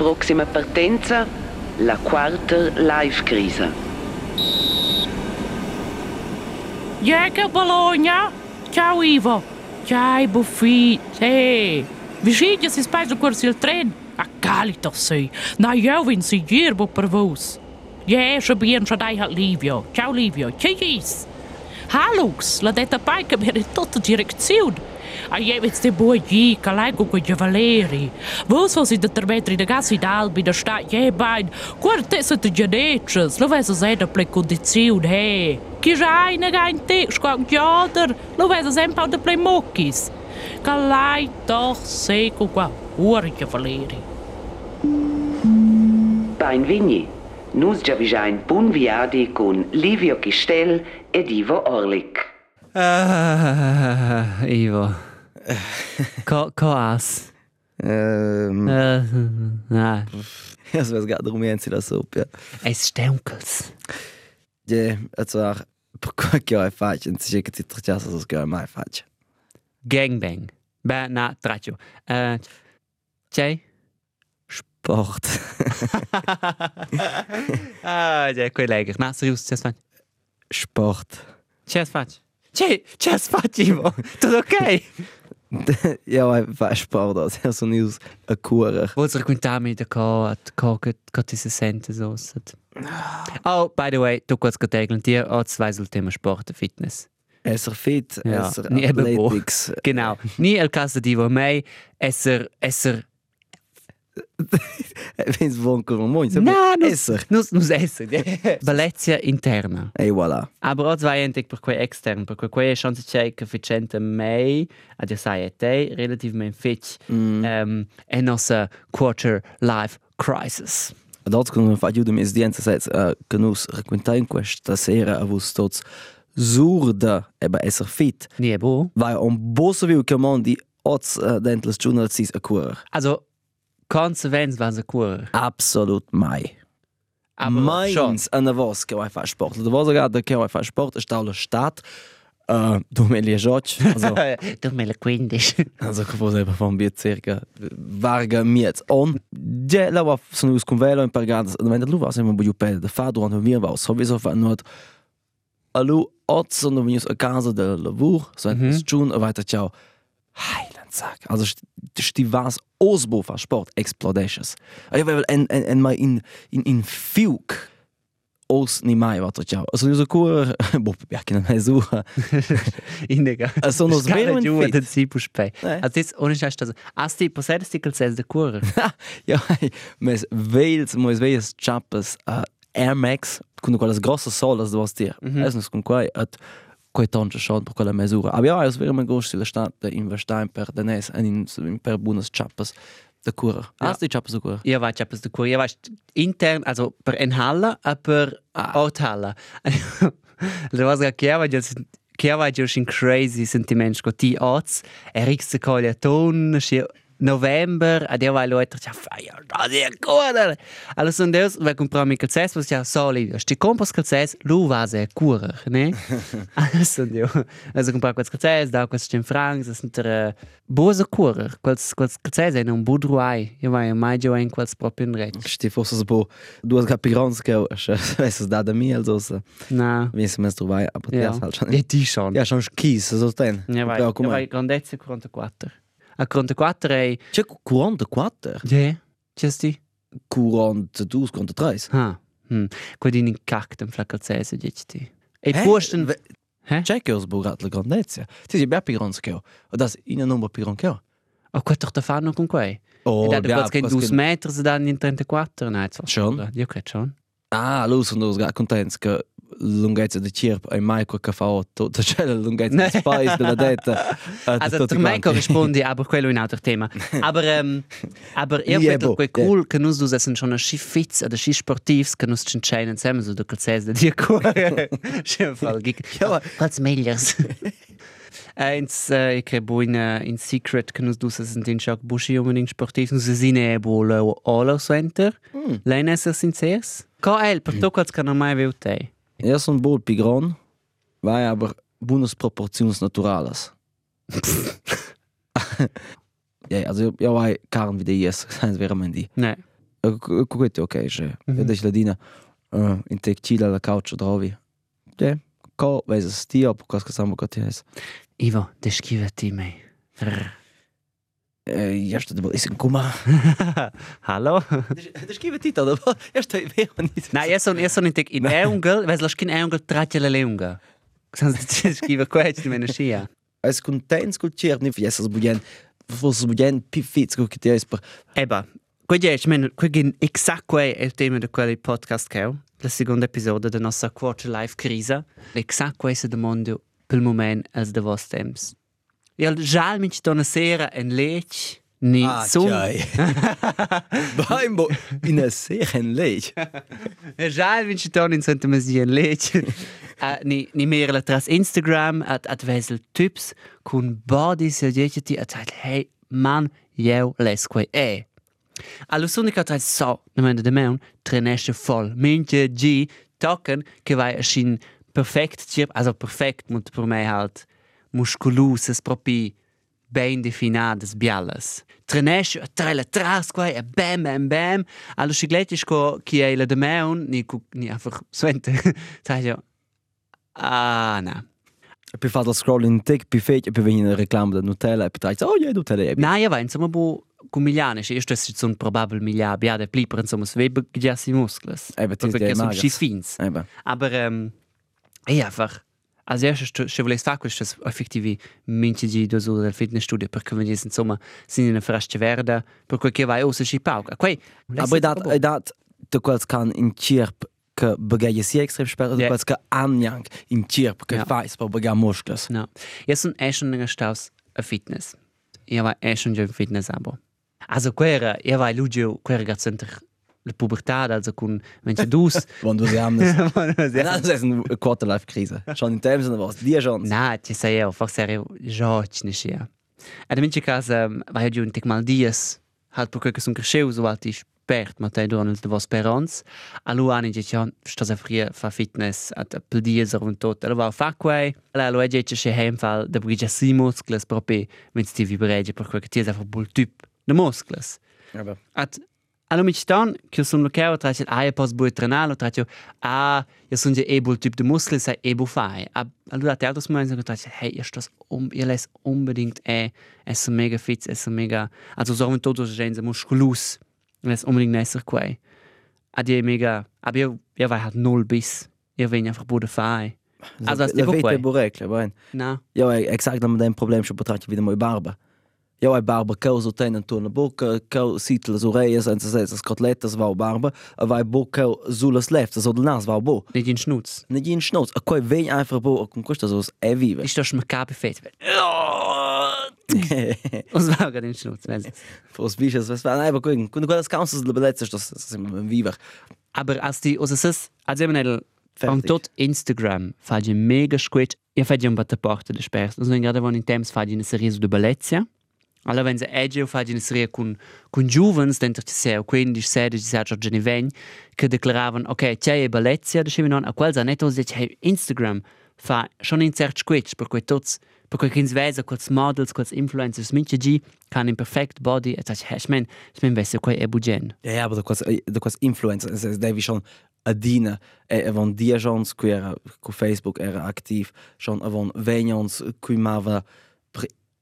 Proxima partenza, la quarta live crisa. Jäger Bologna? Ciao Ivo. Ciao Buffite. Vicino si spesa corsi il tren. A calito sì. Na io vin si girbo per vos. Ja, schon bien schon dai hat Livio. Ciao Livio. Tschüss. Halux, la detta pai che per tutta direzione. A jevits de boi gi, calaico con gli Valeri. Vos vos in der metri de gassi d'albi da sta je bain. Quartessa de geneches, lo veso se da ple condizione he. Chi già eine gein te, squang joder, lo veso sempre da ple mockis. Calai doch seco qua, urge Valeri. Bain Vigni. Nus già visain bun viadi con Livio Chistel ed Ivo Orlik. Ah, Ivo. Co, co as? Ähm, Uh, nein. es weiß gerade darum, sie das so, ja. Es steunkels. Ja, also auch, perché che hai fatto, non si che ti tracciasse so che mai faccio. Gangbang. Beh, na, traccio. Uh, C'hai? Sport. ah, ja, quei leger. Na, serius, c'è sfat. Sport. C'è sfat. C'è sfat, Ivo. Tutto ok? ja, hai fatto sport, also so news a cura. Vuoi raccontarmi da co, co, che, che ti si sente so? Oh, by the way, du kannst gerade regeln, dir auch zwei sul Thema Sport und Fitness. Esser fit, Ja, esser nie athletics. Genau. Ni el caso di mei, esser, esser, Es wohnt, kommen wir morgen. No, nus- Esser. nus, nus esser. Bellezia interna. E voilà. Aber auch zwei entig per quei extern, per quei chance c'è che facente mei, a dir sai e te, relativ men fit, Mm. um, e nostra quarter life crisis. Dat kunnen we fare aiuto mes dientes sets uh, raccontai in questa sera a vos tots surda e ba esser fit. Nie bo. Vai on bosse viu che mondi ots uh, dentles journal sis a. Also, Konsequenz war se kur. Absolut mai. Aber Meins an der was vai fa sport. Da was gerade che vai fa sport è staulo stat. Uh, du me li joc. Also, Du me la quindisch. also che fosse per un bit circa varga miet on. Je la wa sono us con velo in pargadas. Da wenn du was immer bu pel da fa durant wir war sowieso fa nur Allo ots sono venus a casa del lavur, so Mhm. mhm. June weiter ciao. Heiland sag. Also sti was osbo fa sport explodesches. Ich will en en en mai in in in fiuk os ni mai wat ciao. Also io so cur bo ja che non è su. Inega. Sono svero in fit. si puspe. Eh. Also jetzt ohne Scheiß das. Asti posedes stickel ses de kur. Ja, mes veils, moes veils chapas a Air Max con quelle grosse solas do dir. Mhm. Es nos con quai at quei tonche schon per quella misura. Aber ja, es wäre mein groß la stat de investieren per de nes en in, in per bonus chapas de cura. Ja. Hast die chapas de cura? Ihr weißt etwas de kur. Ihr weißt intern also per en Halle, aber out Halle. Du was ga chiava just chiava just in crazy sentiments go ti ots. Eric se colia ton, schi November, a der vai Leute ja feier, da der kur. Alles und das, weil comprar mi calces, was ja solid. Sti compras calces, lu va se cura, ne? Alles und jo. Also comprar quels calces, da quels cem francs, das sind der bosa cura. Quels quels calces in un budruai. Io vai mai jo in quels proprio in ret. Sti fosse so bo duas capirons che es da da mi also so. Na. Wie es mes trovai, aber Ja. ja halt schon. Ja, die schon. Ja, schon skis so ten. Ja, vai, Ja, ja, come. vai grandezza 44. A 44 è... C'è 44, Yeah. Giusti? 42, 43. Ah. Hm. Quindi in cactum fra calzese, dici. E Hä? posten... Ve- Hä? C'è che ho sbucato la grandezza. Ti sei ben pirons che ho. E das in un numero piron che ho. Oh, quanto da fanno con quei? Oh, e da ja, quasi che perché- 2 metri se danno in 34, no? Schon? Io credo schon. Ah, lo sono dos ga contents che lunghezza di cirp e mai quel che fa otto. C'è la lunghezza di spice della detta. Also, per me corrisponde aber quello in altro tema. Aber, ähm, aber vedo boh, quei cool che nus dus essen schon a schiffiz oder schi sportivs che nus c'entrainen insieme so da calzese di cuore. Schön Fall. Ja. Quals megliers. Eins, äh, ich habe in, äh, in Secret che nus dus essen den Jacques Buschi unbedingt sportiv. Nus esine bo le All Center. Mm. Lein esser sincers. KL, per to quals kann mai veut Jaz sem bolj pigron, vai aber bundesproportions naturales. ja, also ja, vai karen wie die jest, sein wäre mein die. Ne. Kako je to ok, že? Mm -hmm. Daš ladina uh, in tek čila na kauču drovi. Je, ko veze s tijo, pokazka samo kot jaz. Ivo, deškive ti me. Rrr. Ja što da bol isen kuma. Hallo? Da skrive tita, da bol, ja što je vero nis. Nein, ich son, ich son in tek in Eungel, weißt du, lass kein Eungel tratja la leunga. Sanns scrive questo in scia. Es contents col cer ni fies as budien. Fos budien pifits co che jes per. Eba, quei dieci, men, quei gin exact quei è il tema di quel podcast che ho, la seconda episodio della nostra quarter life crisa. Exact quei se demando pel moment als de vos temps. Ja, già mi ci dona sera en lech, ni Ah, tjai. Baimbo in a seren lech. Già mi ci dona in Santa Masia en lech. Uh, ni ni mehr tras Instagram at at vesel tips kun body se dieci at halt hey man eu les quei e. Allo sonica tra so, na menda de meun, trenesce voll. Minche G tocken che vai a shin perfekt also perfekt mut per me halt musculus propi ben definadas bialas. Trenesce a trela tras quei a bam bam bam. Allo sigletico chi è la de meun ni cu- ni einfach swente. Sai jo. Ah, na. Pi fa da scroll in tek pi feit pi vegn reclame da Nutella e pi trai. Oh, ja, Nutella. Na, ja, vai, insomma, bu cu milianes, io sto sono probabel milia biade pliper, insomma, svebe giassi muscles. Eh, bet is Perché der sono magas. schi fins. Eba. Aber, ähm, ja, einfach, als erstes, se volessi fare questo, effettivi, minci di ore del fitnessstudio, perché vedi, insomma, sin in frascia verde, per quel che vai, o se schi pauca. Quei, Aber dat, dat, du quals kan in Chirp que begaia si extrem du Ja. quals ka anjang in Chirp Ja. fais per bega muscles. No. Sono eh schon in staus a fitness. Io vai eh schon in fitness abo. Also quera, io vai lugio, quera gat center la pubertà, also wenn du dus. Wenn du sie haben. Das ist eine Quarter-Life-Krise. Schon in dem Sinne was. Die schon. Na, ci sei io, forse ero già ne sia. Ed in mince casa vai giù in tec mal dies, halt per che son cresceu so alti spert, ma te donal de vos perons. Allo ani dice ja, sto a fria fa fitness at pel dies und tot. Allo va fa quei. Allo e dice che heimfall de brigia si muscles propi, wenn ti vibrege per quel che ti è einfach bul typ de muscles. Aber At allo mi stan che sun locale tra il aia pos bui trenalo tra io ah io sun je able typ de muskel sai able fai. Allora te altros moments che tra hey ihr das um ihr les unbedingt eh es so mega fit es so mega also so ein todos gens muskulus es unbedingt nesser quei. Ad ihr mega aber ihr ihr war halt null bis ihr wenn einfach bude fai. Also das die quei. burecle, bene. na Ja, exakt met een probleem zo betracht je weer mooi barba. Ja, hai barba cau so tenen tu na boca, cau sitel las oreias, senza ses as cotletas va barba, a vai bo cau sulas leftas o del nas va bo. nicht in schnutz Ne gin schnauz, a quai vein einfach bo, con questo so è vive. ist das mir kape fet was war gerade in schnutz weißt du? Fos bichas, was war einfach gucken. Kun du das councils de beletzes, das sind viver. Aber als die, also es ist, als eben ein Fertig. Tot Instagram je mega squid. Io fai un batte porta de spers. Non in grado in temps fai una serie su de bellezia. Allora wenn se egge fai una serie con con juvens dentro ci sei 15 16 17 giorni ven che declaravan ok c'è bellezia de non a quel netto dice hey, Instagram fa schon in cert squid per quei tots per quei kins vesa quels models quels influencers minche gi can in perfect body et ich ich mein ich mein wesse quei e bugen. Ja, ja, aber du kannst, du kannst Influencer, es ist David schon a dina, e von dia jons qui era cu Facebook era aktiv, schon von venions qui mava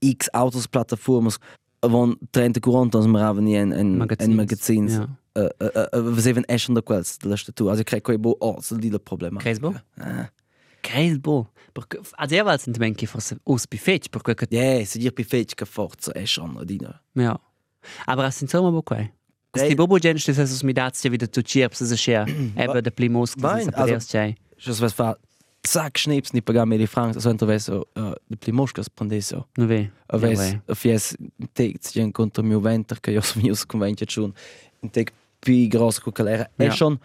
X autos plataformas, von 30 40 ons maraven nie en en en magazines. ja Eh, eh, eh, We zeven echt de kwels, de laatste toe. Als ik krijg coi bo oh, so die problema. Kreisbo? Ah. Kreisbo. Perché also io valse in che forse us bifetch per quel che Ja, se dir pifetch che forza è schon a dina. ja. Aber as insomma bo quei. Dei- Sti bobo gen stes es mi dazia wieder zu chirps es scher. Ebe de plimos Nein, que also- also chai. Just was zack schnips ni pagar mir die francs, so entrovesso uh, de plimoschkas prendeso. No ve. Aves, a fies tegt gen contra mio venter che io so mio conventi schon. In teg pi gross cu calera. Ja. schon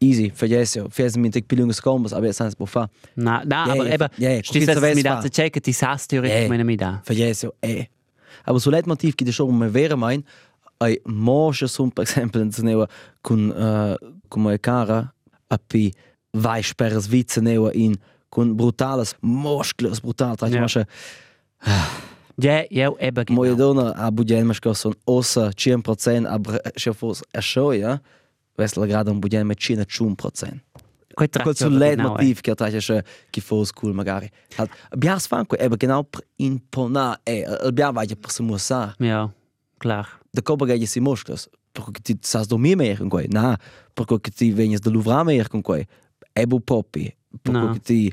easy, vergesso. Fies mi teg pilungas combos, aber sans bo fa. Na, da, Ja, aber ja, ebe ja, ja, stis jetzt mi weiß dazia fa. chai che ti sas teorisch Ja. meine mi da. Vergesso è. Aber so leitmotiv gibt es schon mal wäre mein ai mosche sum per esempio in neva con uh, come cara a pi vai per Svizza neu in con brutales Muskeln, brutal, da machst du Ja, ja, eben genau. Moje Dona abu djelmaš kao son osa, čijem procent, aber še fos ešoja, vesla gradom bu djelme čina čum procent. Quel tratto sul led genau, motiv che eh? attacca che che fosse cool magari. Hat abbiamo sfanco e genau in pona e abbiamo vai per se musa. Ja, klar. Da kopa gei si moschas, perché ti sas do mie mehr con quei. Na, perché ti venis da luvra mehr con quei. Ebo popi. No. Perché ti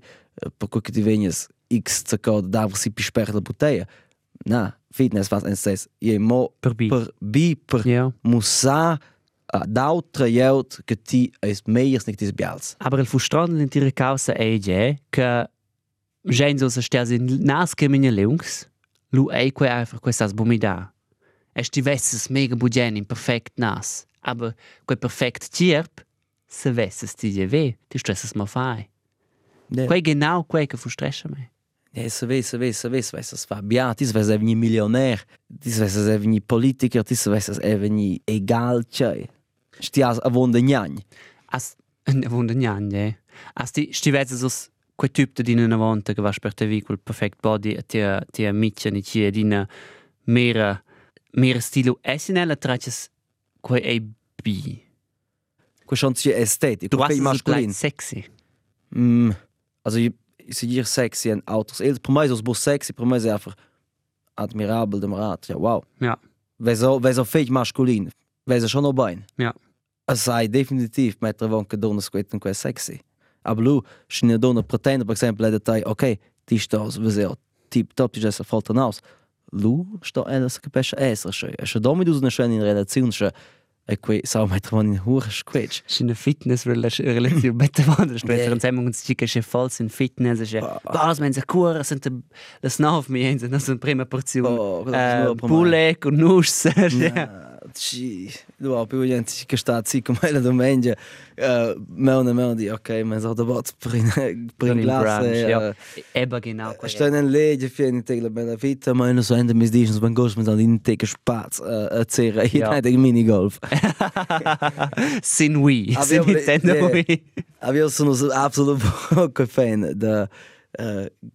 perché ti vegnes x zacco da si pi sperre la bottiglia. Na, fitness was en ses. Je mo Per bi. per bi per Ja. musa a d'altra jeut che ti es meiers nicht dis bials. Aber il frustrante in ihrer causa è ja che gente so stia in nas che mine lungs, lu ei quei einfach questa bumida. Es ti vesses mega bugen in perfekt nas, aber quei perfekt tierp să vezi, să ți vei, te stressă să mă fai. Da. Quei genau quei că frustrește me. Ja, să vei, să vei, să vei, să vei, să Fabia, ti să vei să deveni milioner, ti să vei să deveni politiker, ti să vei să deveni egal ce. Știi, as avonde njani. As, avonde njani, ja. As ti, știi vezi sus, quei typ de din avonte, că vas per te vicul perfect body, te, te mitchen, ni cie din mera, mera stilu esinele traces quei ei bi. Quo schon zi estetik, Du quo hast fei es masculin. gleich sexy. Mm, also ich, ich sexy en autos. El per mai so bo sexy, per mai einfach admirabel dem Rat. Ja, wow. Ja. Wer so, wer so fake masculin, wer so schon no bein. Ja. Es sei definitiv met der que dona squet en que sexy. Aber lu, schne dona pretende, per exemplo, le detai, ok, ti stos, vezeo, tip top, ti jessa falta naus. Lu, sto elas che pesce esser schö. E schö domi dus ne schön in relation schö. Que sau met man in hure squetsch. Sin fitness relation bette van der Ja. Sprecher und sagen uns chique che falls in fitness ist was wenn sie cura sind das nauf mir hin das sind prima Portion. Oh, ist äh, Bulle und Nuss Ah, Sì, lu ho più gente che sta sì come la domenica. Uh, Melna Melody, ok, ma so da bot per in per in classe. ja eben genau Sta nel legge fine te la bella vita, ma non so ende mis digens ben gos mit an in teke spaz a zera Ja. hier de mini golf. sin we Aber sin ja, Nintendo ja. Wii Aber io sono absolut poco fan da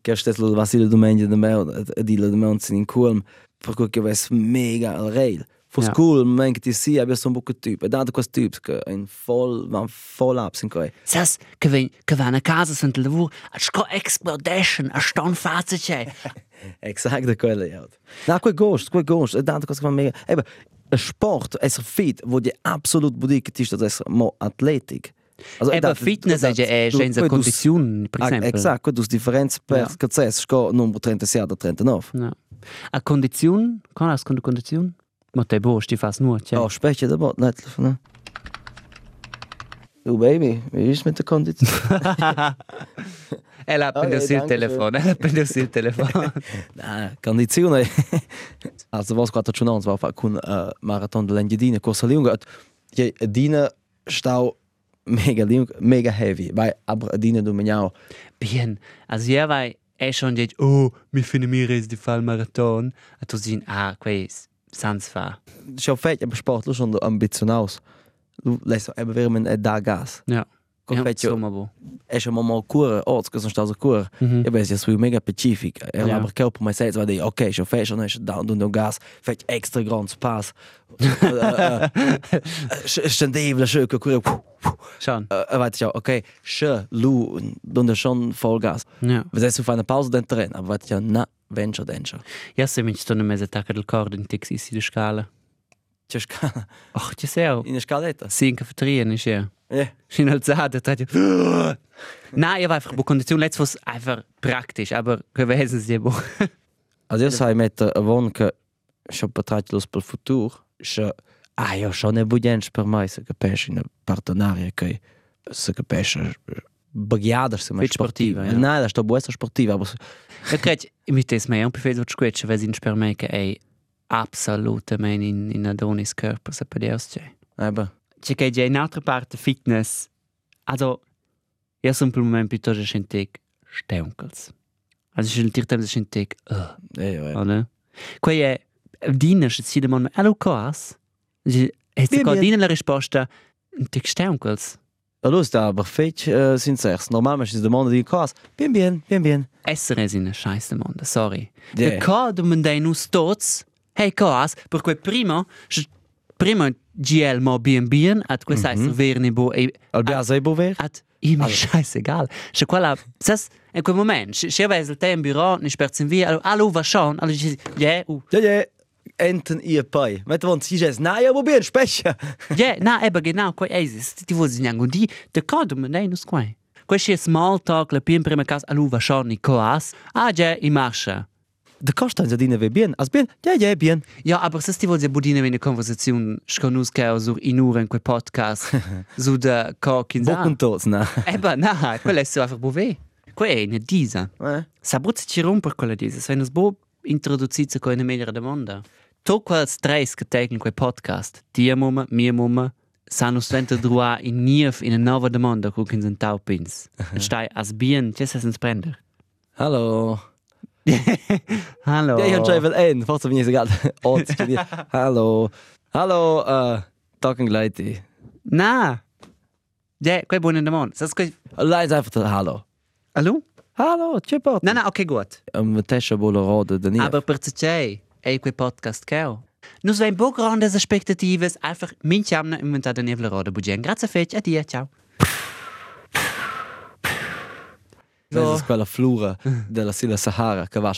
che stetlo da Vasilio Domenica da me di la Domenica in Kulm, perché che ves mega al rail. For Ja. school, che ti sia, abbia un poco typ. E dato questo typ che in voll, van voll ups in coi. Sas, che ven che van a casa sunt lavur a sco explodation a ston fazze c'è Exact da quella ja. Na, quel ghost, quel ghost. E dato questo mega. Eba, sport, es fit, wo die absolut budik ti sta es mo atletic. Also, Eben fitness è è senza condizione per esempio Exact, quel dus differenza per Ja. che c'è sco numero 36 da 39. No. A condizione? Con la condizione? Ma te boh, ti fas nur, cioè. Oh, specie da bot, net. Ne? Du Baby, wie ist mit der Kondition? Ella Okay, preso il danke telefono, ella ha preso il telefono. Na, Kondition. also was quattro schon ans war kun uh, Marathon de Lenjedine Corsa Lunga. Je Dine stau mega mega heavy. Bei aber Dine du menjau. Bien, also ja, weil er schon dit, oh, mi finden mir es die Fall Marathon. Und du siehst, ah, quei, sans fa. Schau fett, aber Sport lu schon ambition aus. Du lässt aber wir men da gas. Ja. Con Ja, è schon mal cura, oh, che sono stato cura. Mhm. Ja, bes, jest mega specific. Er Ja. aber kelp my says wat okay, schon fest schon ist down und gas, fett extra grand pass. Stendevle schöke cura. Schon. Er weiß ja, okay, schö, lu, und schon Vollgas. Ja. Was heißt du für eine Pause den Terrain? Aber was ja, na, venture, venture. Ja, se mi sto nemmeno attacca del cordo in Texas di scala. C'è scala. Och, ci sei. In der Scaletta. Sì, in cafeteria, nicht ja. Ja. Schön alzada, da hat Nein, ich war einfach bei Kondition letztes was einfach praktisch, aber gewesen sie boh. Also sai mettere a von che schon potratelo per il futuro, che ah, io schon ne bugens per mai se capisci in partenaria che se capisci baghiader se mai Fit sportiva, ja. Nein, das ist doch besser sportiva, aber Ich credo, mit das mehr un perfetto squetch, weil sie per me che è absolutamente in in Adonis Körper, se per aber C'è che c'è in altra parte fitness. Also, io momento piuttosto scentic steunkels. Also, ich sentir tem scentic, uh, ja, ja. oder? Quei è dina, se si demanda, allo cos? E se dina la risposta, tic steunkels. Allora sta aber fetch uh, sincers. Normalmente si domanda di cos. Bien, bien, bien, bien. Essere è una scheiße mondo, sorry. Yeah. De ca domandei nus tots, hey cas, perché prima, prima GL mo bien bien, at questa mm -hmm. verne bo e Al biasa e bover? at immer scheißegal. Sche quella, sas, in quel moment, se avessi il in bureau, ni sperzi via, allo, va schon, allo uh. Ja, ja. Enten ihr Pai. Met want si jes, na ja, wo bien, specha. Yeah, na, eben genau, quei eis, ti vuoi zinango di, de ca domandei nus quei. È small talk, la pien prima cas, allo va schon, ni coas, ah, ja, i marscha. De Kostan se dine we bien. As bien? Ja, ja, bien. Ja, aber se ti vuoi budine in eine Konversation, sconus che sur in ura in quel podcast, su de und tots, na. Eben, na, quella è so einfach bove. Quella è una disa. Eh? Sabruzzi ci romper quella disa, se nos bo introducizza con una meglio domanda. To quels tres che tegen quel podcast, tia mumma, mia mumma, sanno sventa drua in nief in una nuova domanda con che sind taupins. Stai as bien, che se sens prender. Hallo. Hallo. Ja, ich han schreivel ein. Forza vini segal. Oz, di. Hallo. Hallo, uh, Tagen Gleiti. Na. Ja, quei buona domanda. Sas quei... Leid einfach der Hallo. Hallo? Hallo, tschüppert. Na, na, okay, gut. Um, Tesha bolo rode de Aber per c'è è quel podcast ho. Nus vein bo grandes aspettatives, einfach min chamna inventata nevla roda bugen. Grazie fetch, addio, ciao. È quella flura della Silla Sahara che va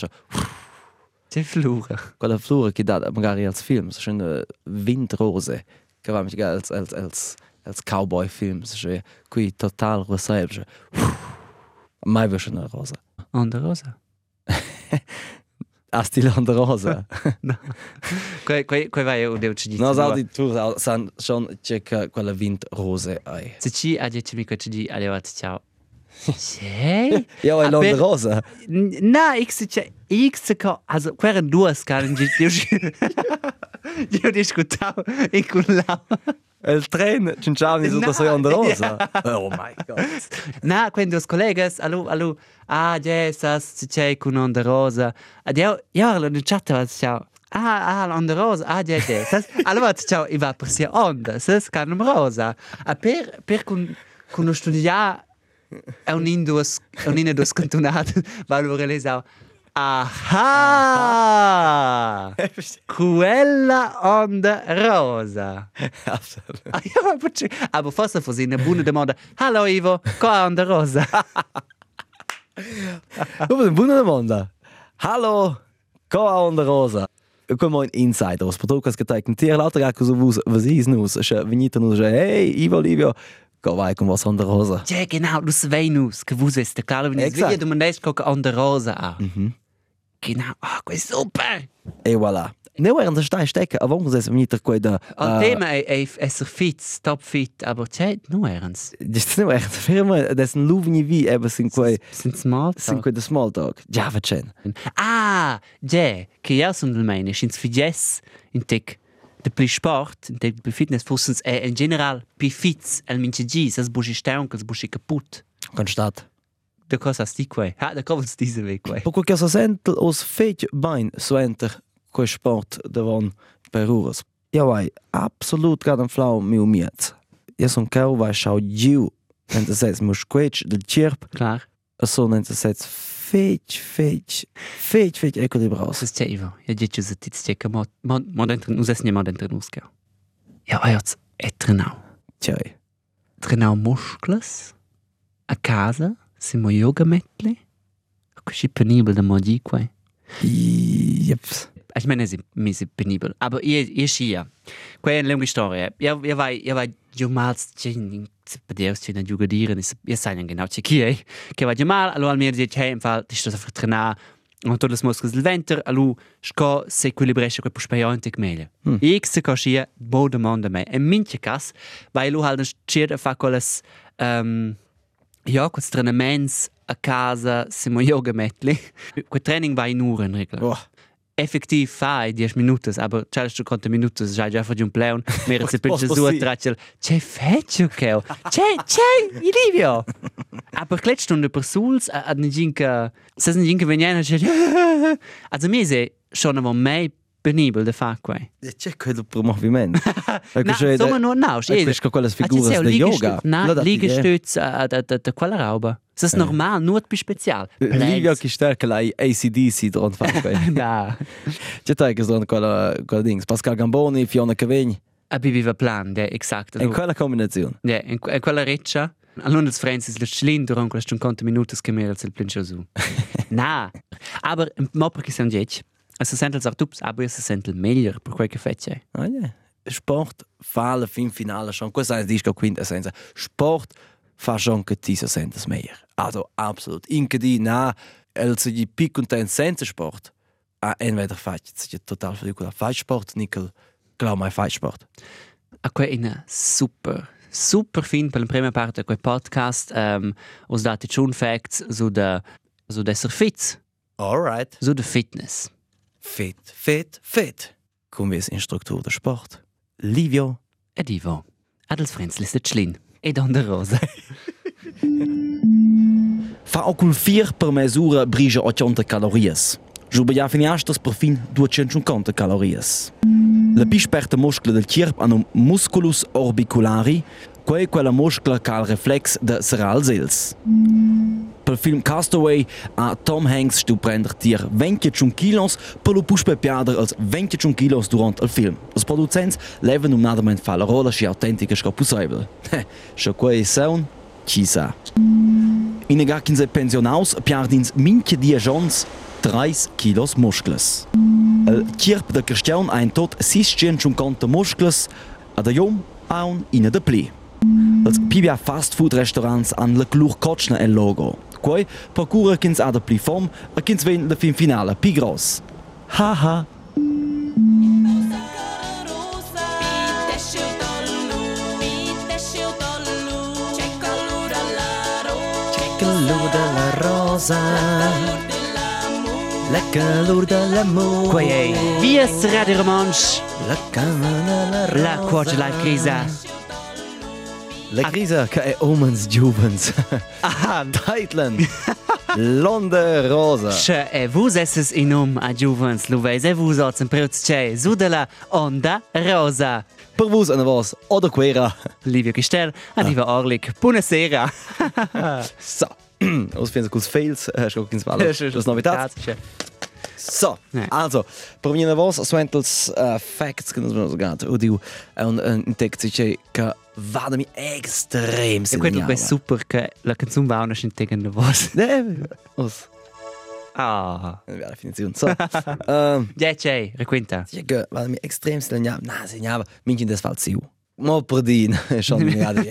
C'è flura. quella flura che dà magari als film, so schöne Windrose, che va mit als als als als Cowboy Film, so qui total roselb. Mai wir schon eine Rose. Und der Rosa. A stile on rosa. Quei, quei, vai o devo ci dire. No, sa di tu san schon check quella Windrose ai. Se ci a dieci mi quei di arrivati, ciao. C'è? Ja, Ah, e on per- rosa. Na, ich se c'è, ich se co, also, queren duas caren, io io discutavo in cullao. El tren, cinciamo su No, so on rosa. Oh my god. Na, quando os colegas, allo, allo, ah, Jesus, c'è con onda rosa. Ed io, io lo chat ciao. Ah, ah, onda rosa, ah, ja, ja. Sas, allora, ciao, i va per sia onda, sas, canum rosa. A per, per con, con studia è un indus, è un indus cantonato, va lo realisao. Aha! Quella onda rosa. Absolut. Ah, ja, aber, aber forse fosse una buona domanda. Hallo Ivo, qua onda rosa. Come una buona domanda. Hallo, co on rosa. Come un insider, os potocas che tai con tier l'altra cosa vus was is nus, sche venita nus, hey, Ivo Livio, co vai con was on rosa. Ja, genau, du Venus, vuoi essere claro, wenn ich Exakt. video, du mandest gucken onda rosa an. Genau, ah, oh, super. E voilà. Ne waren der Stein stecken, aber warum es venita quei da. Al tema è, è essere fit, top fit, aber c'è, no erans. Das ist nicht echt firma, das ein Luvni wie eben sind quei Sind small sind quei der small talk. Ja, vacen. Ah, ja, che io sono del meine, ins figes, in tec, de pli sport, de fitness, fossens è in general, pi fits, el mince gi, sas busci steun, che busci kaput. Constat. Da cosa sti quei? Ah, da cosa sti se ve quei? Poco che so sentel os feit bain suenter quei sport davon per uras. Ja, vai, absolut ein Flau mi umiet. Ja, so ein Kau vai schau giu, wenn das heißt, muss quetsch del chirp, Klar. so nennt das heißt feit, feit, feit, feit equilibraus. Das ist Ivo. Ja, dici se ti stecca mo mo mo dentro, nus es mo dentro nus che. Ja, ajaz, è trenau. Tjai. Trenau muscles a casa, simo yoga metli. Così penibile da mo di quei. Jeps. Ich meine, es ist mir ist penibel, aber ihr ihr schia. Quei è una lunga storia. Ja, ja vai, ja vai jumals chin per dir chin a giocare, ihr seid genau chi chi, che va jumal, allora al mir dice hey, im Fall, ti sto a far trenare und le muscoli del ventre, allora sco se equilibresce quel puspaiante meglio. Hmm. Ich se cosia bo domanda me. E minche cas, vai lu halt schier a fa quelles ähm ja, quels trainements a casa, simo yoga metli. Quel training vai in ore in regla Boah. Effektiv fai 10 minutos, aber c'è sto conto minutos, già già fai un pleon, mera se pensa su tracel. C'è feccio che C'è, c'è, i Livio. Klett stunde per suls ad ne ginka, se ne ginka veniana c'è. Also mir se schon aber mei penibile de Facquai. Eh. E c'è quello per movimento. no, insomma, non no, è vero. quelle figure di yoga. No, Liegestütz, eh. ah, da quella roba. Das ist eh. normal, nur etwas speziell. Livia che stärker lei ACDC dran Facquai. Da. C'è te che sono quella, quella dings. Pascal Gamboni, Fiona Cavegni. Ah, A Biviva Plan, ja, exakt. In quella Kombination. Ja, in, in quella Reccia. Allora, Francis, le cilindro, in queste 50 minuti che mi ha il plincio su. Na, aber, ma perché siamo 10. Es Sessentl sagt, ups, aber é 60 melhor, porque é que fece? Olha, sport fala fim final schon, quase eine Disco Quinta Sense. Sport faz schon que ti 60 melhor. Also absolut. Inke di na, also die Pik und den Sensensport, ah, entweder faz, es ist total verrückt. Faz Sport, Nickel, glaub mal, faz Sport. Aqua in super super fin per la prima parte di quel podcast um, ho dato un facts su da su da All right. Su da fitness. Fit, fit, fit. Come vis in Struktur der Sport. Livio. Ed Ivo, adels frenzlis de Schlin. E don de rosa. Fa ocul vier per mesura brige 80 calorias. Giuba ja finiastas per fin 250 calorias. La pi sperta muscla del cierp hanno musculus orbiculari, quei quella muscla cal reflex de seral sels. Per film Castaway a Tom Hanks stu prender tier 21 kilos per lo puspe piader als 21 kilos durant il film. Os producents leven um nadament fa la rola schi autentica sco possibile. Scho quei sound, ci sa. In gar 15 pensionaus piardins minche dia jons 30 kilos muscles. El tierp de Christian ein tot 650 muscles, a da jom aun ina de pli. Els PBA fast food restaurants an le clur Kotschner el logo. Quai procura kins a de pli fom a kins ven le fin finale pi gros. Haha. Calor de la rosa. La calor de l'amore. Quei ei, vies Radio Romansch, La calor de la la quadrata live crisa. La crisa che è omens giuvens. Ah, Teitlen. Londe rosa. Che e vus esses in um a Juvens, lu veis e vus oz en preuz che, su de la onda rosa. Per vos ana vos oder quera. Livio Gestel, ad Iva Orlik, buonasera. So. Os finns cos fails, schau kins val. Das novitat. So. Nee. Also, per vina vos suentels uh, facts che nos vamos gat. Udiu un un text che vada mi extrem E quello è super che la canzone va una scintega in voce. Ne, os. Ah. Ja, definizione. So. Ähm, Ja, c'è, requinta. Ja, che vada mi extrem segnava. Na, segnava minchi des fall siu. Mo per din, schon mi vada.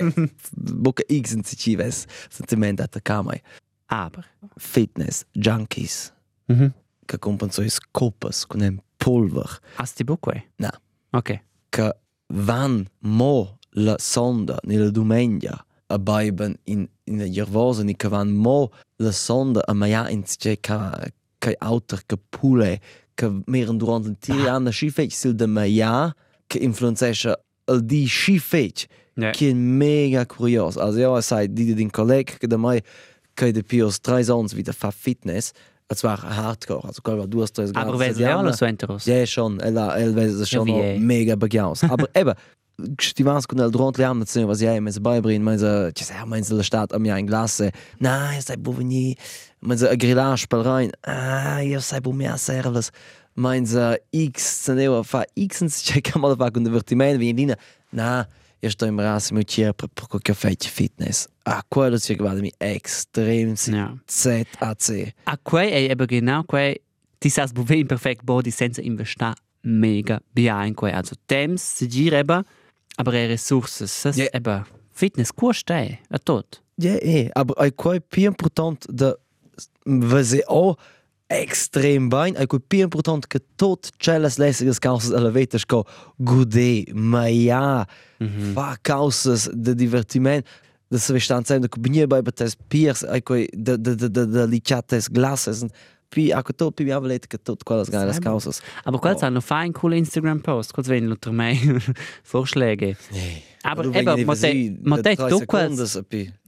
Bocca X in ci ves. Sentiment at camai. Aber. Fitness junkies Mhm. che compran so is copas con un polver Hast du buque? No. Ok. che van mo la sonda nella domenica a baiben in in la gervosa ni che van mo la sonda a maia in che ca che auter che pule che meren durant il tiri anna schifech sil de maia che influenzescha al di schifech Ja. che è mega curios also ja sai di din colleg che da mai che de pios drei sons wieder fa fitness es war hardcore also qual du hast das Aber wer ist alles so enteros? Ja, schon. Ella, ella es schon mega begaus. Aber eben, stivans con el durant le anne zu was ja, mes beibrin, mes ci sa, mes la stat am ja in glasse. Na, sai bu veni, mes a grillage pel rein. Ah, io sai bu mia servles. Mes X ceneo fa X ins check mal fa con divertimento vi in Na, io sto in ras mi chier per per caffè fitness. Ah, quello ci guarda mi extrem. ZAC. A quei è eben genau quei, ti sas buve in perfect body senza investa mega bia in quei. Also temps si gira eben, Aber e resources sas ja. yeah. eba fitness cuastei eh, a tot. Ja yeah, e, yeah. aber ai quai pi important da vase o extrem bain, ai quai pi important che tot celas lessigas causas elevators co gude, maia, mm -hmm. fa causas de divertiment, da se vestan sem, da ko bnie bai bates piers, ai quai da, da, da, da, da lichates glases, pi a tot pi aveva letto che tot quelles gailes causas. Aber quels oh. hanno fa ein cooler Instagram-Post, quels wenn unter mei Vorschläge. Aber eben, ma te, ma te tu quels,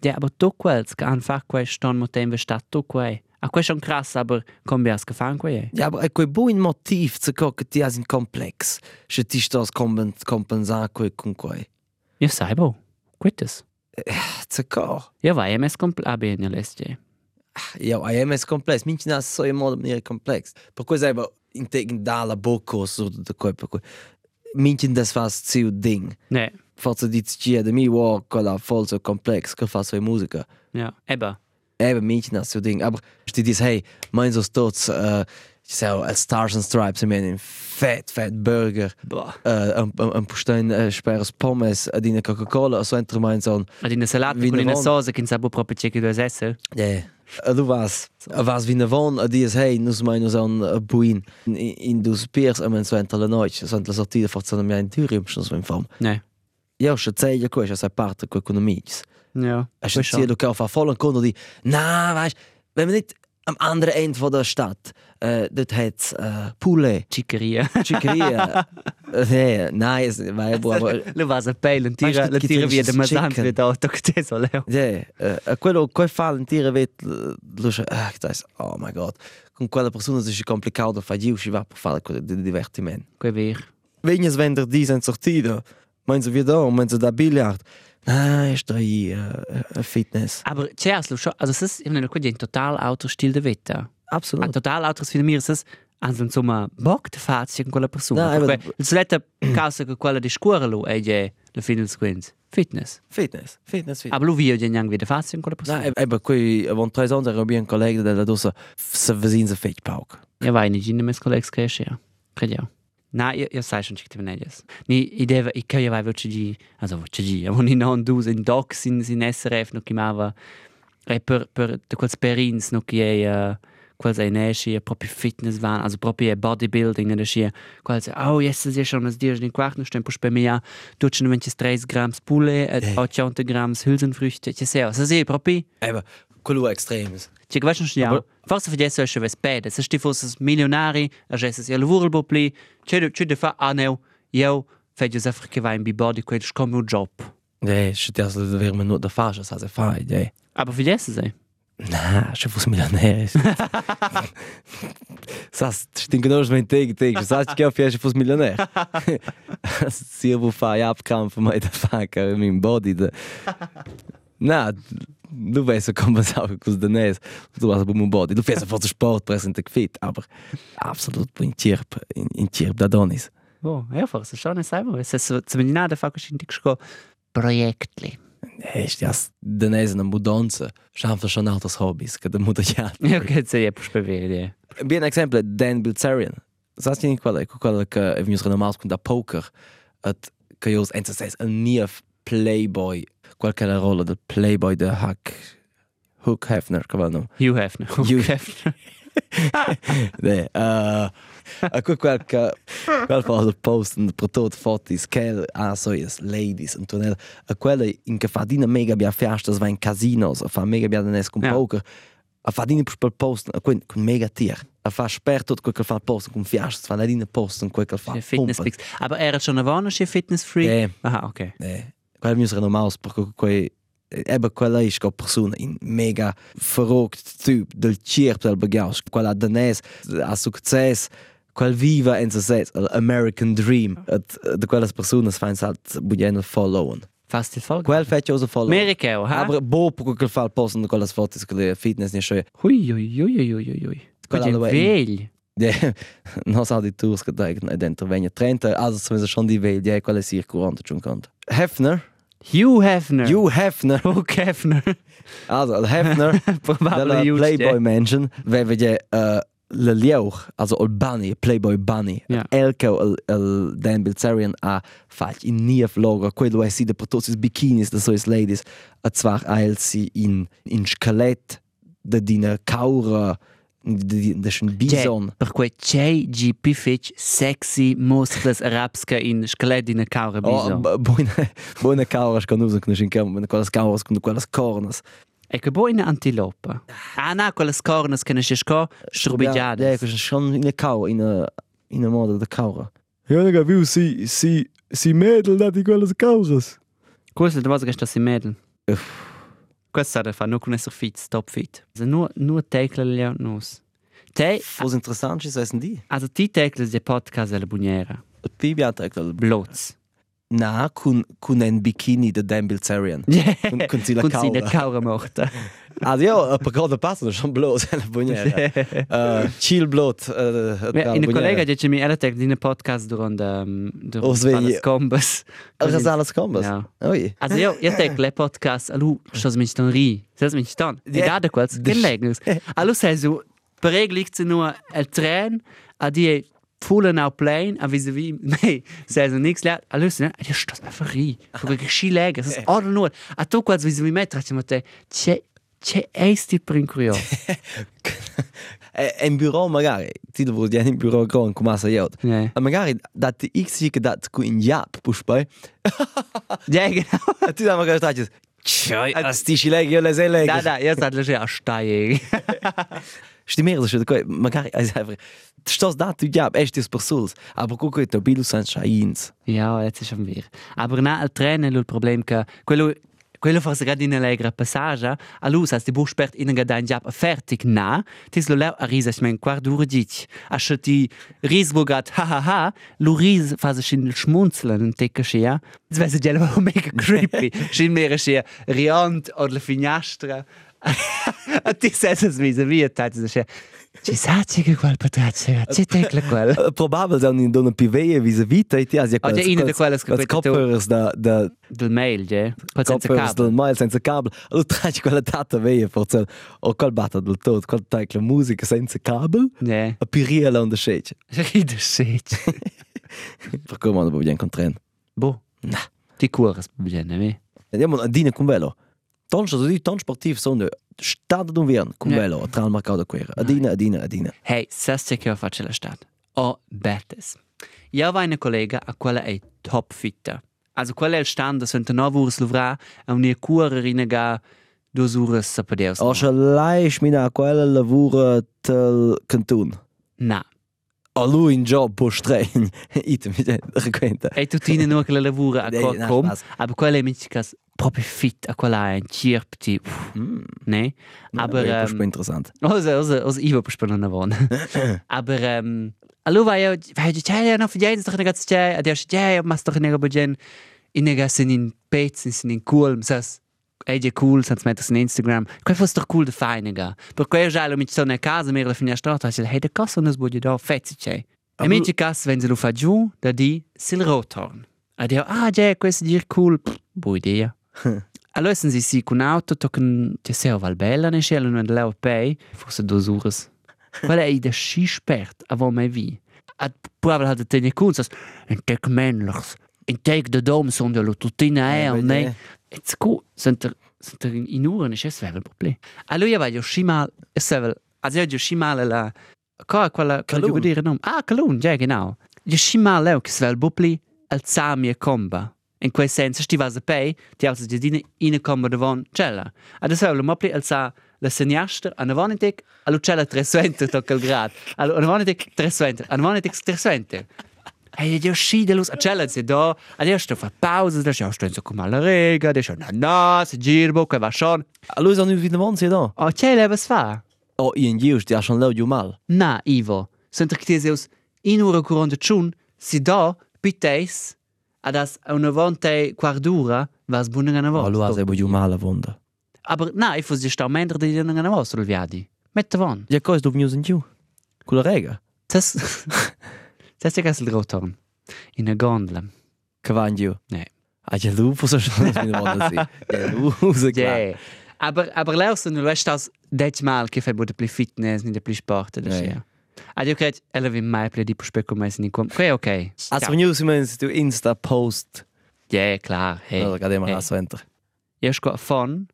ja, aber tu quels, che fa quei ston, ma te investat tu quei. Ah, questo è un krass, aber come gefahren qua è? Ja, aber quel buon motiv zu gucken, die sind komplex. Se ti stas compensar quel con quel. Io sai, bo. Quittes. Zu co. Io vai, MS compl... Ah, bene. Ja, a MS complex. Minci nas so in modo maniera complex. Per cui sai, in tegen dalla bocco so da quel per cui. Minci das fas ziu ding. Ne, Forza di cia de mi wo quella folso complex che fa sua musica. ja. Eba. Eben minci nas so ding. Aber sti dis hey, mein so stots äh so als Stars and Stripes, ich meine, fett, fett Burger. Äh, ein, ein, ein Pustein äh, speres Pommes ad ina Coca-Cola so entro mein son Ma di una salata Wie con ne una von. sosa che non sa proprio che due essere. yeah. uh, du was was wie ne von uh, dies hey nus mein nus an buin in, dus peers am so entro la noche so entro sortida forza na mia in Thüringen schon so in form Ne. ja sche zei ja questa sai parte con economics Ja. a sche zie du ka fa voll kon di na weißt wenn man nicht am andere Ende von der Stadt äh, dort hat äh, Poulet Chicaria. Chicoria nee nein es war aber Lu vas a peilen, Weißt tira, du, la che tira tu via dici de masant chicken? via d'auto che te so leo. Yeah, uh, quello quel fa l'intera vet lo ah, das oh my god. Con quella persona è complicato da fare ci va per fare quel di divertimento. Que ver. Wenn wenn der die sind sortida, meinen sie wieder, meinen sie da Billard. Ah, ist da hier uh, Fitness. Aber zuerst, also es ist eben ein total Autostil de vita. Ein Absolut. total Autos für mir ist es anzi insomma bock de fazia con quella persona. No, Perché il soletta causa che quella di scuola lu è già la fine del squint. Fitness. Fitness, fitness, fitness. Aber lu via già neanche vede fazia con quella No, persona. e, e qui avon tre anni era un collega della dosa se vesin se fetch pauk. Ja, vai nicht in mes colleagues che ja. Na, io, io sai schon che ti venedias. Ni ideva i che vai voce di, also voce di, aber ni non dus in docs in in SRF no chiamava e per per de quels perins no che è quels ein esci proprio fitness van, also proprio bodybuilding und schi quels oh yes es ist schon das dir in quarten mir tut schon wenn 30 Gramm Poulet et 80 Gramm Hülsenfrüchte, che sei, so sei proprio Eba, quello extremes. Ci ja. Aber- Forse fidesse se ves pede, se sti fosses milionari, a jesses il lavoro bo pli, c'è c'è de fa aneu, io fedges einfach che vai in body quel scom un job. Nee, shit, das wäre mir nur der Fasche, das heißt, fai, yeah. Aber fidesse sei. Na, se fosse milionaire. Sas, stinken aus mein Tag, Tag. Sas, ich glaube, se fosse milionaire. Se eu vou fai abkampf mai da faca, min body da. Na, du weißt, como sabe com os danês. Du hast um body. Du fährst einfach Sport, präsent fit, aber absolut in Tierp, in, Tierp da Donis. Oh, ja, forse schon sai, ma se se seminada fa che scinti sco projektli. Echt, das danês na mudança. Schaffen schon altas Hobbys, que da muda ja. Ja, che se je pus bevere. Bien exemplo, Dan Bilzerian. Sabe quem qual é? Qual é que é vinhos renommados com da poker? At que eles antes says a nief playboy. Qual que é a rola do playboy de Huck Hook Hefner, que vai não? Hugh Hefner. Hugh- Hefner. Nee, uh, a quel qual que qual fa post pro tot fotos que a so is ladies und tonel a quella in que fa dina mega bia festas va in casinos a fa mega bia danes con Ja. poker a fa dina per post a quel con mega tier a fa sper tot quel que fa post con festas fa dina post quel que fa Fitness. Aber er hat schon eine che Fitness Freak. Ja. Aha, okay. Nee, quel mi usano maus perché quei Ebbe quella is co persona in mega verrückt typ del cirp del bagaus quella danes a success quel viva en se ses American dream et de quelles personas fain halt budien followen Fast die Folge. quel fetch also follow Amerika, ha? aber bo po quel fall de quelles fotos che fitness ni schön Hui, hui, hui, hui, hui, hui. Quella Quella alla veglia. de no sa di tours dai dentro vegna 30 also so schon die wel die quelle circulante schon kant Hefner Hugh Hefner. Hugh Hefner Hugh Hefner. also el Hefner Hugh. Playboy Mansion, we je uh, le lieuch, also ol Bunny, Playboy Bunny. Ja. Elko el, el Dan Bilzerian a fat in nief logo, quello è si de protosis bikinis de sois ladies, a zwar eil si in in skelet de dina kaura de de schon bison. Per quei c'è GP Fitch sexy muscles arabska in skelet in a caura Oh, bison. b- buona buona kaura kan usen kun in kam, quelles kauras kun quelles cornas. E che buona antilopa. Ah, na, quelle scornas che ne si sco Ja, strubbigiade. schon in a kau in a in a moda de kaura. Ja, nega viu si si si mädel da di quelles kauras. Quelle da was gesta si medel. questo da fa non con essere fit, top fit. Also nur nur tecle le nos. Te, Was interessant ist, essen die. also ti tecle de podcast della buniera. Pibi hat eigentlich. Blots. Na, kun kun ein Bikini der Dan Bilzerian. Yeah. Con- con si la Con si la caura. morta. Also ja, per cosa passano schon bloß la boniera. Eh, chill blot. Ja, in collega dice mi era tec di podcast durante um, Oh, svegli. durante le combas. Das alles kombas. Ja. Oi. Also io, io tec le podcast, alu, stos mi stan ri. Stos mi stan. Di Ja. da quals, che legnos. Alu sei so, per reglich zu nur el tren, a die Fulle now plane, a vis vis, nee, sei so nix lert. Alu, ne, di stos mi fri. Come che sci lega, das ist all nur. A tu quals vis vis metra, ci te, c'è c'è esti per incurios. Eh, In bureau magari, ti devo dire in bureau gran come sa io. Ja. Ma magari dat X che dat ku in Jap puspai. Ja, genau. Ti da magari stai. Chai, as ti ci leghi io le sei leghi. Da, da, io sta già a stai. Stimmere das coi, magari also einfach. Stos dat tu Jap, echt is persuls. Aber guck tu Bilu san Shains. Ja, jetzt ist schon wieder. Aber na, il treno il problema che quello quello forse gerade in allegra passaggia, a lui sa sti bu spert in ga dein job fertig na, tis lo leu a risa ich mein quart dure dich. A ti ris wo grad ha ha ha, lu ris fa se schin schmunzeln und decke schia. Das weiß ich ja mega creepy. Schin mehr schia riant oder le finestra. ti sei smisevi e tati dice ci sa c'è che quel patraccia c'è tecla quel probabil da un dono piveie vis a vita e ti asia quel oggi in de quelle che coppers da da del mail je senza cable del mail senza cable lo tracci quella tata veie forse o quel batta del tot quel tecla musica senza cable ne. a piria la un de shake ride shake per come non vogliamo incontrare boh nah ti curas bene me andiamo ja, a dine con velo Toncho di ton sportiv sono stato d'un vien Ja. velo tra il mercato quera. Adina, adina, adina. Hey, seste che ho faccio la stat. O bettes. Io vai una collega a quella è top fitta. Also quella è il stand, sunt nove ore slovra, a una cura rinega due ore sapadeus. O se laiš mi na quella lavora tel cantun. Na. A lui in job po stregn. Ite mi requenta. E tutti nur che la lavora a quel com, aber quella è miticas proprio fit a quella è un cirpti. Ne? Aber das ist ähm, interessant. Also, also, also ich war noch wohnen. Aber ähm, allo vai io, vai di c'è una figlietta sta ragazza c'è, adesso c'è, ma sto nega bugen in nega sin in pezzi, sin in cool, sas Ej, je cool, sans metters in Instagram. Quei fosse cool de feine ga. Per quei già lo mit so ne casa mir la finia strata, dice, hey, de casa nos bude da fezzi c'è. E mi dice cas, wenn sie lo fa giù, da di sil rotorn. Adio, ah, je, questo dir cool, pff, bu idea. Allora sie si con auto tocken ti sei val bella ne scella non leo pei forse due ore. Quella è da sci spert avò mai vi. Ad probabil hat te ne kunzas en tek männlichs. En tek de dom son de lututina e Ja, al vedi, ne. E cu sunt er, sunt er in uren e sevel problem. Allora vai io scimal e sevel. Also io scimal la Qua quella che devo dire nome. Ah, Calun, già genau. Io scimal leu che sevel bupli al zamie comba. In quel senso se ti vas a pei, ti alza di dine in comba devon cella. Adesso lo mopli alza la seniaster an avonitek all'uccella 300 tocca il grad. Allora avonitek 300, avonitek 300. Hey, die schiede los, erzählen sie da. Und die erste auf Pause, die erste stehen so komm alle Regen, die schon Nanas, Girbock, was schon. Luisa, nu wie man sie da? Erzähle, was war? Oh, in Jus, die schon laut mal. Na, Ivo, sind ich dir aus in ora curante chun, si da, bites, ad as eine vonte quardura, was bunen an avos. Allora, se voglio male vonda. Aber ah, na, e ich fos di sta mentre di an avos sul viadi. Mette von. Ja, cosa du vnius in giù? Quella rega. Das... rega. Tas... Tas è casel rotorn. In a gondola. Che va in giu. Nee. Ah, ja, lu posso schon in vansi. Ja, lu usa klar. Yeah. Aber, aber leusen, du weißt das, det mal che fai bude pli fitness, ni de pli sport, Ja, sia. Ad io cred, ella vi mai pli di puspecco mai sin com. Que ok. Also news mens du Insta post. Ja, klar. Hey. Allora, gerade mal hey. das Winter. Io sco fon,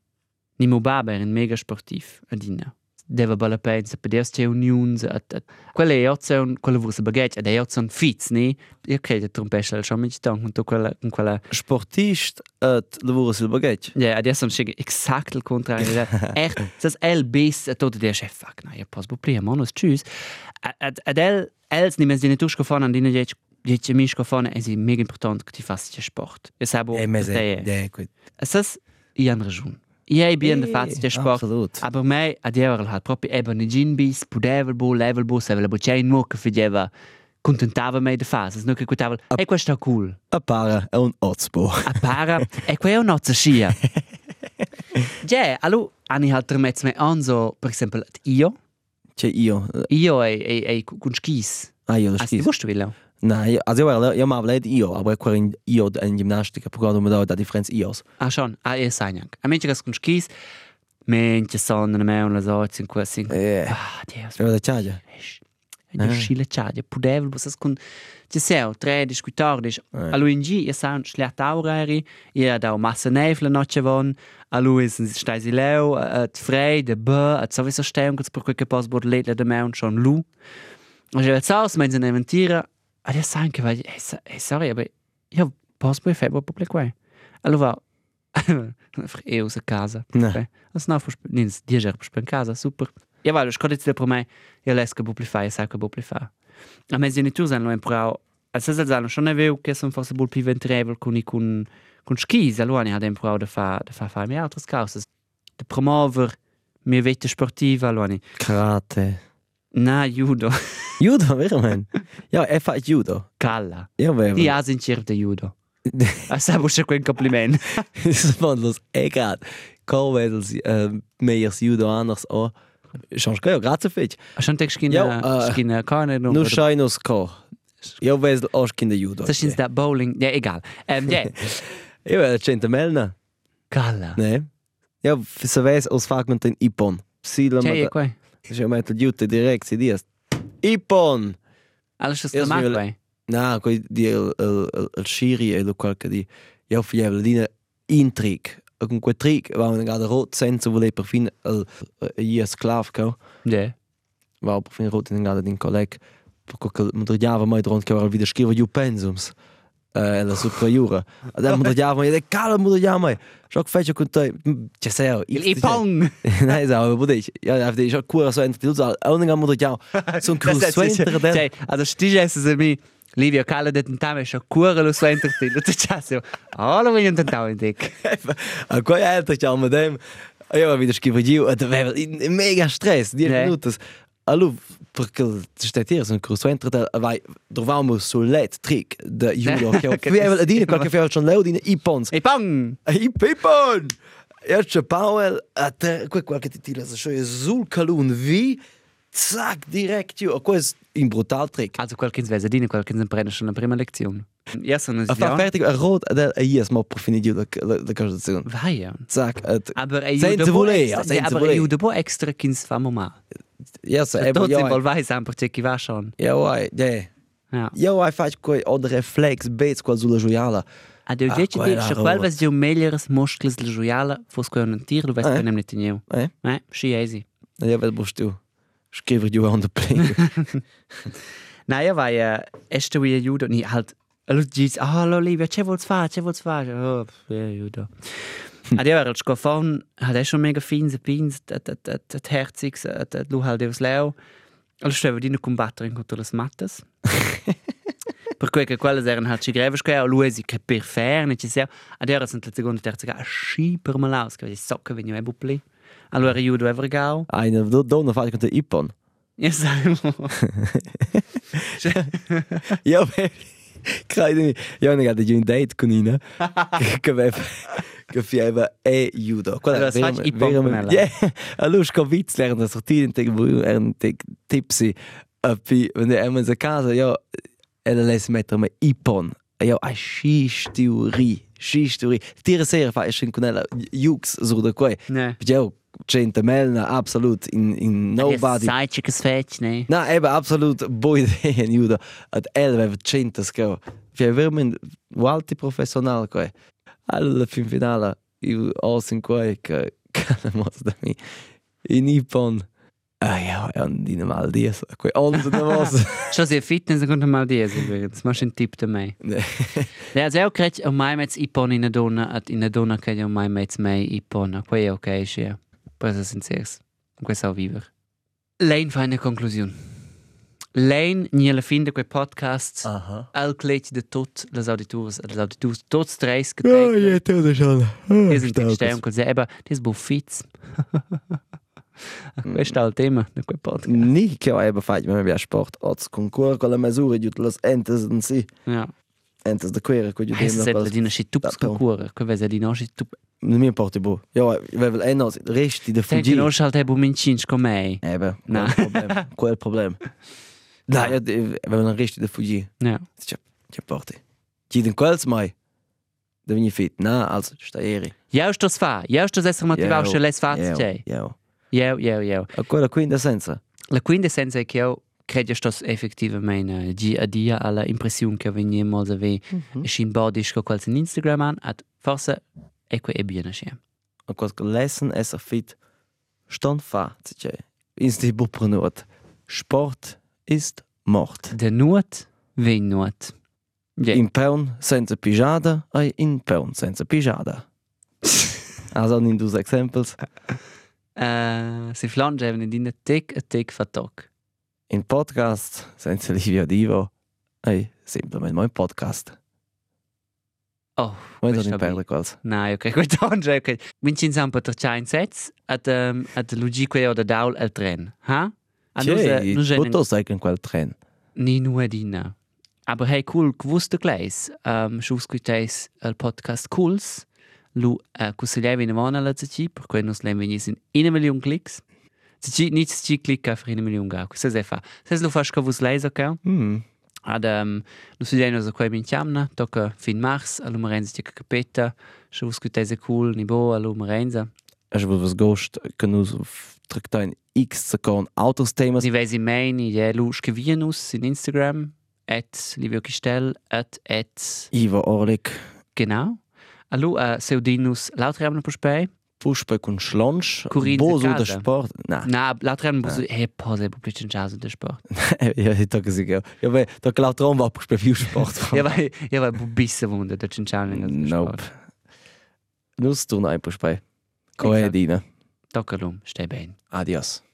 ni mo baba era un mega sportiv, adina. Deva balla pensa, per dios c'è unions, at, at. Quella è ozza un, quella vusa baguette, ed è ozza un fitz, ni? Io credo trompesce, schon mit tank, con quella, con quella... Sportist et lavora sul baghetto. Ja, adesso mi exakt il contrario. Echt, das el bis, tot der chef, fuck, na, io posso buplire, monos, tschüss. Ad, el, els ni mens di ne tu scofona, di ne dic, dic mi scofona, è mega important che ti fassi sport. E Eh, mese. Ja, gut. Essas i han ragiun. Ja, ich bin der Fazit der Sport. Absolut. Aber me ad euro hat proprio eben ne gin bis, pudevel bo, level bo, se la boccia in mucca fideva contentava me de fase, no che quitava. E questo è cool. A para è un ozbo. A para e quello non c'è scia. Ja, allo ani halt der metz me anso, per esempio io, C'è io. io e e e con skis. Ah, io lo Hast du schifo. wusst Nein, io- also io, io ma led io, aber qua in io in ginnastica, per quando mi da da differenza ios. Ah schon, ah sai anche. A mente che con skis Mente sono me una sorta in questo. Eh, Ah, Dios. io da ciagia. di scile ciadia, pudevel, was es kun seu, tre di scutardisch. Allo in gi, ihr sound schlecht aureri, ihr da massa neifle noche von, allo is steisi leu, at frei, de bö, at sowieso steun, kurz per qualche pas bord letle de meun schon lu. Und ich will sagen, wenn sie nehmen Tiere, ah, das sagen, weil, hey, so- hey, sorry, aber ja, pas bei Februar publik qua. Allo va, einfach eh aus der casa. Ne. Das noch nins, die ger in casa, super. Ja, weil ich konnte jetzt per me, ja leska bupli fa, ja sa che bupli fa. A me genitori hanno imparato, al senso zanno, non è vero che sono forse più ventrevoli con con con skis, allora hanno imparato da fa da fa fare altre cose. De promover mia vita sportiva, allora. Karate. Na, judo, Judo, vero man? Ja, er fa judo. calla. Ja, vero. Di asin circa judo. A sa busce quel compliment. Das war los egal. Kovedels äh, meiers judo anders o. Schon ja grazie fetch. Schon tek skin Ja, äh, skin carne no. Nu shainos ko. Ja, wesel os kinder judo. Das ist da bowling, ja egal. Ähm, ja, Ja, wel cente melna. calla. Ne? Ja, se ves os fragment in ipon. Sila C'è ma. qua. Ja, met de jute direct si. Alles ist Erst gemacht, will- bei. Na, coi di el el, el shiri e lo qualche di. Ja, fievel dina intrig. Con quel trick va una gada rot senza voler per fin el ie sclav ko. Ja. Va per fin rot in gada din colleg. Per quel modriava mai dront che va wieder scriva ju pensums. Eh, la superiore. Da modriava mai de cala modriava mai. Scho fece con te. C'è sei. Il ipong. Nein, so, aber budich. Ja, ja, die auch cool so ein Stil so. Auch nicht einmal ja. So ein Cruise Swinter der. Cioè, also stige es se mi Livio Cala de tentame scho cura lo suenter ti. Lo taccio. Hallo wenn ich tentau in dick. Qua ja, das ja mit dem. Ja, wieder da war in mega Stress, die Nee. Minuten. Allo, perché steht hier so ein Cruise Swinter der vai dovamo so let trick de Judo. Che aveva di qualche fare schon leo di ipons. Ipong. I pipon. Erste Powell hat quel qualche titolo so sul calun vi zack direkt ju. Questo in brutal trick. Also qualche svese dine qualche se prende schon la prima lezione. Ja, sono A fa ja. fertig a rot del a ies mo per finire la la conversazione. Vai ja. Zack, et Aber ei Senza volere, senza aber volere. ei do bo extra kins famo ma. Yes, e ja. simbol vai sempre che chi va schon. Ja, wai, ja. Ja. Wai fac quei od reflex bets qual sulla gioiala. A de Ah, dice di quella scho roba. qual vas di meglieres muscles del joiala fos co un tir, lo vas Eh. per nem neu. Eh? Eh, schi easy. Ja, vel bist du. Skriver du on the plane. Naja, vai uh, este wie judo ni halt Allo dici, ah, lo Livia, che vuol fare, che vuol fare? Oh, ja, judo. Ad io ero il scofon, schon mega fins e pins, at herzigs, at at lu halt evs leo. Allo stavo di combattere contro le mattes. per cui che quelle erano halt greve square, lui si che per ferne ci sia. Ad io ero la seconda terza ga schi per malaus, che so che venio e bupli. Allora judo ever gau. Eine do do na fac con ipon. Ja, sai. Ja, credo. Ja, ne gada un date con ina. Che ve che fieva e judo. Allora, fai ipon con ella. Ja, allo sco vits lernen das routine teg bu en teg tipsy. Appi, wenn der emmen se casa, ja, ela les metter me ipon. Ja, a scistiuri, scistiuri. Tira sera fa es con ella jux so da quei. Ne. Ja, cente melna absolut in in nobody. Sai che fetch, ne? Na, eben absolut boa ideia, Juda. Ad el veva centas che Fia vermen walti professional che alla fin finale io os in quei che che mos da mi in Nippon. Ah ja, und die normal dies. Quei alles na was. Schon sehr fitness und konnte mal diese übrigens. Machst ein Tipp dabei. Ja, auch gerade um mai met ipon in der donna, at in der donna che um mai met mai ipon. Poi è ok, sì. Poi sono sincero. Questo è viver. Lei fa una conclusione. Lane nie fin de quei podcast Aha. al clet de tot les auditors les auditors tots treis Ja, geteilt ja, das ist schon. Die sind in Stern col seba des buffits Questo è il tema di quel podcast. Ni che ho eben fatto, ma mi sport oz concorre con la misura di las entes in si. Ja. Entes de quere, con di Es dem è di una shitup Dato. scocura, che vese di no shitup. Non mi importa bo. Ja, wir will eh noch resti de Senti fugi. no schalt ebo mincinch con me. Eben, Na. quel problem. Quel problem. Resti de fugi. Ja. Tja, tja, porti. Ci den quels mai. Da vini fit. Na, also, sta eri. Ja, sto fa. Ja, sto essere motivato che les fa te. Ja. Ja, ja, ja. A quella quintessenza. La quintessenza è che io credo che sto effettivamente dia a dia alla impressione che veniamo a vedere e shin bodisch con qualche Instagram an, at forse è que è bene schem. A quels lesson es a fit. Stand fa, tja. Ins die Buprenot. Sport ist Mord. Der Not, wen Not. Ja. In peun senza pigiada e in peun senza pigiada. also in dus exempels. Uh, si flange even in tek a tek fa tok. In podcast senza Livio Divo. E semplicemente mein podcast. Oh, questo non in perle quals. Nein, ok, gut ange, ok. Vincin sam per train sets at um, at logique o da daul al tren, ha? A Tjei, nus foto sagen quel tren. ni nu dina. Aber hey, cool, gewusst du gleich. Um, Schus guteis al podcast Cools. Lu uh, cusilevi in vana la zaci, per cui nus lem venis in una million clicks. Zaci, nit zaci click auf una million gau. Se se fa. Se lu fas cavus leis, ok? Hm. Ad um, lu si deno so quei min chiamna, tocca fin mars, alu marenza tica capeta, schus guteis cool, ni bo, alu marenza. Ich will was ghost, kann us trägt ein X Sekund Autos Themas. Si vesi main, ja, lu scrivienus in Instagram, at Livio Kistel, at, at, Ivo Orlik. genau. Alu, uh, seudinus lautremna po spei. Puspe con Schlonsch. De so der. Sport. Na. Na, lautremna po spei, he, pose, po plicin chasa de sport. ja, ich tag sie ja. Ja, weil da glaut dran war puspe viel Sport. Ja, vai, ja, vai, bu bisse wunde, da cin challenge. Nope. Nus tun ein puspe. Coedina. Tocca lum, stai ben. Adios.